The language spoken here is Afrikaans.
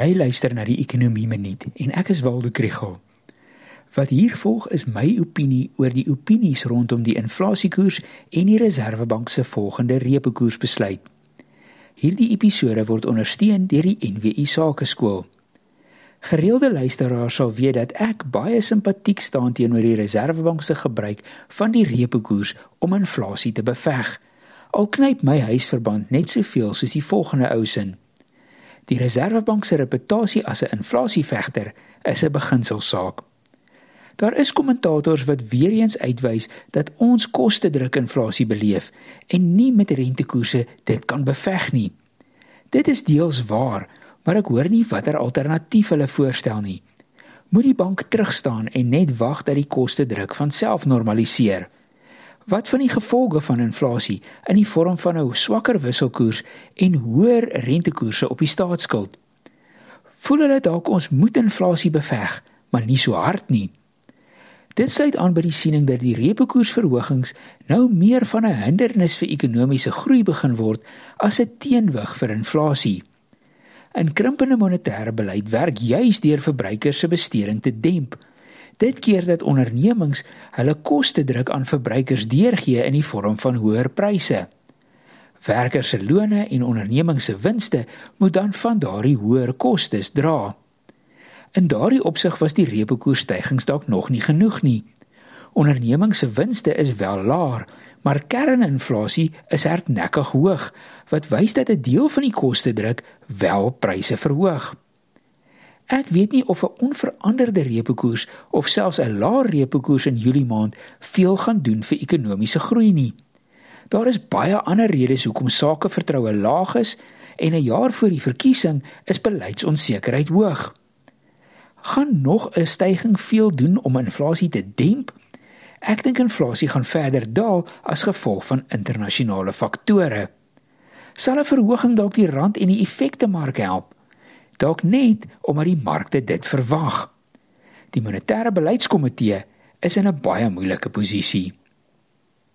Jy luister na die Ekonomie Minuut en ek is Waldo Krugel. Wat hier volg is my opinie oor die opinies rondom die inflasiekoers en die Reserwebank se volgende reepekoersbesluit. Hierdie episode word ondersteun deur die NWI Sakeskool. Gereelde luisteraars sal weet dat ek baie simpatiek staan teenoor die Reserwebank se gebruik van die reepekoers om inflasie te beveg. Al knyp my huisverband net soveel soos die volgende ou sin. Die Reserwebank se reputasie as 'n inflasievegter is 'n beginselsaak. Daar is kommentators wat weer eens uitwys dat ons kostedruk inflasie beleef en nie met rentekoerse dit kan beveg nie. Dit is deels waar, maar ek hoor nie watter alternatief hulle voorstel nie. Moet die bank terugstaan en net wag dat die kostedruk van self normaliseer? Wat van die gevolge van inflasie in die vorm van 'n swakker wisselkoers en hoër rentekoerse op die staatsskuld? Voel hulle dalk ons moet inflasie beveg, maar nie so hard nie. Dit sluit aan by die siening dat die reepekoersverhogings nou meer van 'n hindernis vir ekonomiese groei begin word as 'n teenwig vir inflasie. 'n Krimpende monetêre beleid werk juis deur verbruikers se besteding te demp Dit keer dat ondernemings hulle koste druk aan verbruikers deurgee in die vorm van hoër pryse. Werkers se lone en ondernemings se winste moet dan van daardie hoër kostes dra. In daardie opsig was die reepekoersstygings dalk nog nie genoeg nie. Ondernemings se winste is wel laag, maar kerninflasie is hardnekkig hoog, wat wys dat 'n deel van die koste druk wel pryse verhoog. Ek weet nie of 'n onveranderde reepekoers of selfs 'n lae reepekoers in Julie maand veel gaan doen vir ekonomiese groei nie. Daar is baie ander redes hoekom sakevertroue laag is en 'n jaar voor die verkiesing is beleidsonsekerheid hoog. Gaan nog 'n stygings veel doen om inflasie te demp? Ek dink inflasie gaan verder daal as gevolg van internasionale faktore. Sal 'n verhoging dalk die rand en die effekte mark help? Dalk net omdat die markte dit verwag. Die monetêre beleidskomitee is in 'n baie moeilike posisie.